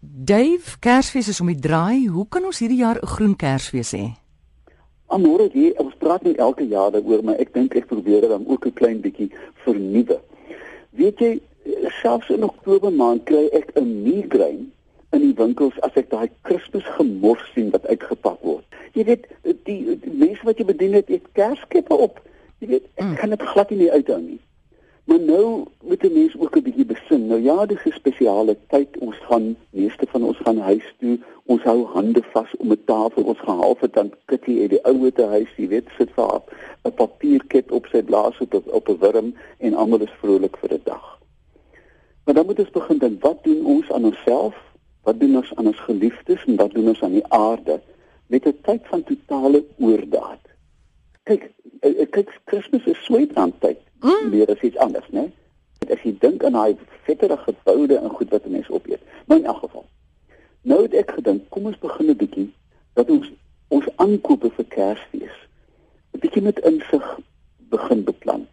Dave, Kersfees is om die draai. Hoe kan ons hierdie jaar 'n groen Kersfees hê? Amore, jy, ons praat nie elke jaar daaroor, maar ek dink ek probeer dit dan ook 'n klein bietjie vernuwe. Weet jy, selfs in Oktober maand kry ek 'n migraine in die winkels as ek daai Kersfees gemors sien wat uitgepak word. Jy weet, die, die mense wat jy bedien het, het kerskeppe op. Jy weet, ek mm. kan dit glad nie uithou nie. Maar nou moet 'n mens ook 'n bietjie besin. Nou ja, dis 'n spesiale tyd. Ons gaan meeste van ons gaan huis toe. Ons hou hande vas om 'n tafel. Ons gaan half dan kitty uit die ou te huis, jy weet, sit vir 'n papierkit op sy blaas op op 'n wurm en almal is vrolik vir 'n dag. Maar dan moet ons begin dink, wat doen ons aan onsself? Wat doen ons aan ons geliefdes en wat doen ons aan die aarde met 'n tyd van totale oordaat? Kyk, eh, eh, kyk, Kersfees is sweetbrandtyd mm. meer as iets anders, né? As jy dink aan daai vetterige boude en goed wat mense opeet. Maar in elk geval. Nou het ek gedink, kom ons begin 'n bietjie dat ons ons aankope vir Kersfees 'n bietjie met insig begin beplan.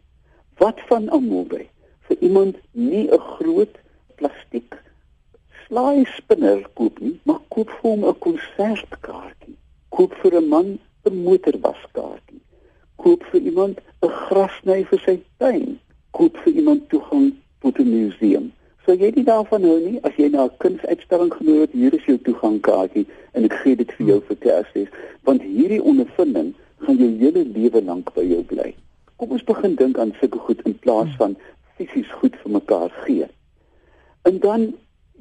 Wat van almoebe vir iemand nie 'n groot plastiek slaai spinner koop nie, maar koop vir hom 'n konsertkaartjie. Koop vir 'n man 'n motorwaskaartjie koop vir iemand 'n grasny vir sy tuin, koop vir iemand toegang tot 'n museum. So jy nie daarvan hou nie as jy na 'n kunsuitstalling genooi word, hier is jou toegangkaartjie en ek gee dit vir jou vir Kersfees, want hierdie ondervinding gaan jou hele lewe lank by jou bly. Kom ons begin dink aan sulke goed in plaas van fisies goed vir mekaar gee. En dan,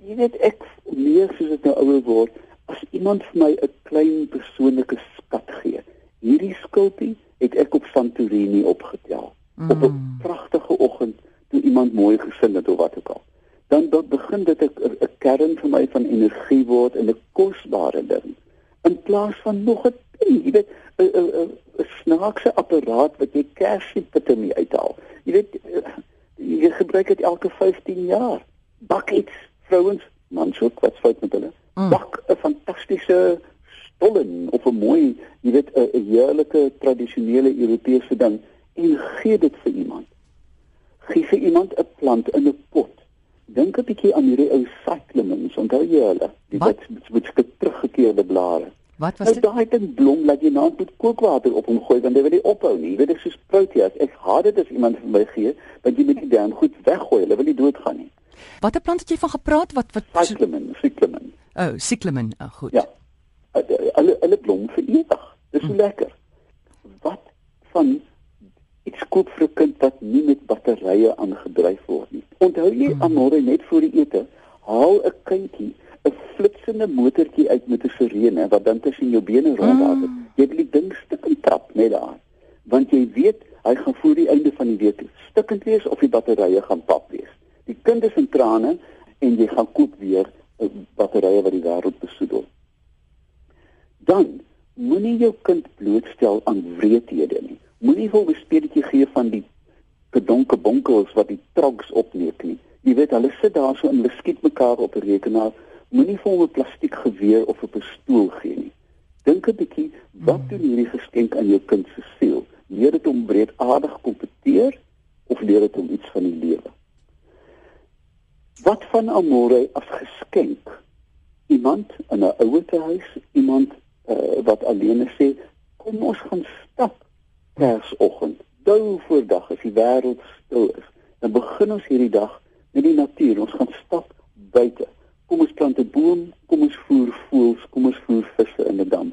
jy weet ek meer soos dit nou ouer word, as iemand vir my 'n klein persoonlike skat gee. Hierdie skulpie het ek op Santorini opgetel mm. op 'n pragtige oggend toe iemand mooi gesing het of wat ook al. Dan dan begin dit 'n kern vir my van energie word en 'n kosbare ding in plaas van nog 'n jy weet 'n 'n 'n snaakse apparaat wat jy kersiepite mee uithaal. Jy weet jy gebruik dit elke 15 jaar. Bak iets vrouens, mans ook wat fout met hulle. Mm. Bak 'n fantastiese stollen of 'n mooi, jy weet 'n heerlike tradisionele Europese ding en gee dit vir iemand. Gee vir iemand 'n plant in 'n pot. Dink 'n bietjie aan hierdie ou cyclamens, onthou jy hulle? Die wat met teruggekeerde blare. Wat was nou, dit? Daai ding blom dat jy nou met kookwater op hom gooi want hy wil nie ophou nie. Jy weet dit is soos proteas. Ek haat dit as iemand vir my gee, want jy moet dit dan goed weggooi. Hulle wil nie doodgaan nie. Watter plant het jy van gepraat? Wat wat cyclamen, cyclamen. Oh, cyclamen. Oh, goed. Ja hulle hulle blom vir ewig. Dis so hmm. lekker. Wat van iets koop vir 'n kind wat nie met batterye aangedryf word nie. Onthou jy hmm. amore net voor die ete, haal 'n kindjie 'n flitsende motortjie uit met 'n sirene wat dan tussen jou bene rondhaal. Hmm. Jy wil die ding stukkend trap net daar. Want jy weet hy gaan voor die einde van die week stukkend wees of die batterye gaan pap wees. Die kind is in trane en jy gaan koop weer batterye wat die wêreld besoedel dan moenie jou kind blootstel aan wreedhede nie. Moenie hom 'n speletjie gee van die gedonke bonkels wat die trogs opneek nie. Jy weet hulle sit daar so en hulle skiet mekaar op 'n rekenaar. Moenie vir hom 'n plastiek geweer of 'n pistool gee nie. Dink 'n bietjie, wat hmm. doen hierdie geskenk aan jou kind se siel? Leer dit om breedaardig kompeteer of leer dit hom iets van die lewe? Wat van amore as geskenk? Iemand in 'n ouete huis, iemand uh, wat alleen sê kom ons gaan stap Kersoggend. Dou voor dag as die wêreld stil is. Dan begin ons hierdie dag met die natuur. Ons gaan stap buite. Kom ons plant 'n boom, kom ons voer voëls, kom ons voer visse in 'n dam.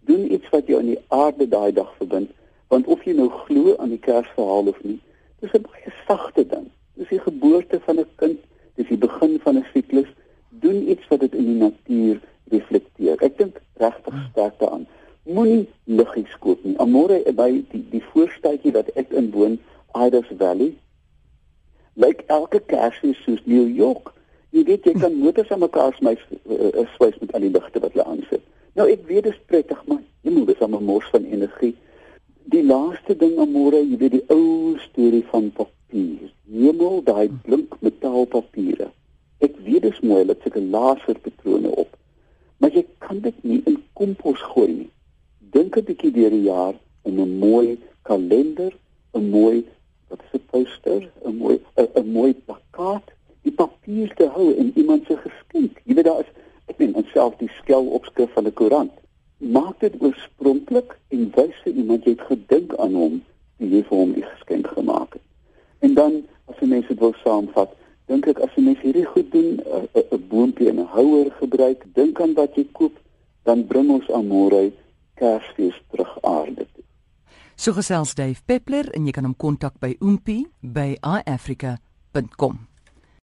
Doen iets wat jou aan die aarde daai dag verbind, want of jy nou glo aan die Kersverhaal of nie, dis 'n baie sagte ding. Dis die geboorte van 'n kind, dis die begin van 'n siklus. Doen iets wat dit in die natuur reflekteer. Ek dink regtig sterk daaraan. Moenie liggies koop nie. Amore by die die voorstadjie wat ek inwoon, Ida's Valley. Lyk elke Kersfees soos New York. Jy weet jy kan motors aan mekaar smys uh, swys met al die ligte wat hulle aansit. Nou ek weet dit is prettig, maar jy moet dis 'n mors van energie. Die laaste ding amore, jy weet die ou storie van papier. Hemel daai blink metaalpapiere. Ek weet dis mooi dat sulke laserpatrone op maar jy kan dit nie in kompos gooi nie. Dink 'n bietjie deur die jaar om 'n mooi kalender, 'n mooi wat 'n poster, 'n mooi 'n mooi plakkaat, die papier te hou in iemand se geskenk. Jy weet daar is self die skel opskrif van 'n koerant. Maak dit oorspronklik en wys vir iemand jy het gedink aan hom toe jy vir hom die geskenk gemaak het. En dan as jy mense wil saamvat, dink ek as jy mense hierdie goed doen, 'n boontjie en 'n houer gebruik, dink aan wat jy koop, dan bring ons Amore Kersfees terug aarde toe. So gesels Dave Peppler en jy kan hom kontak by oompie by iafrica.com.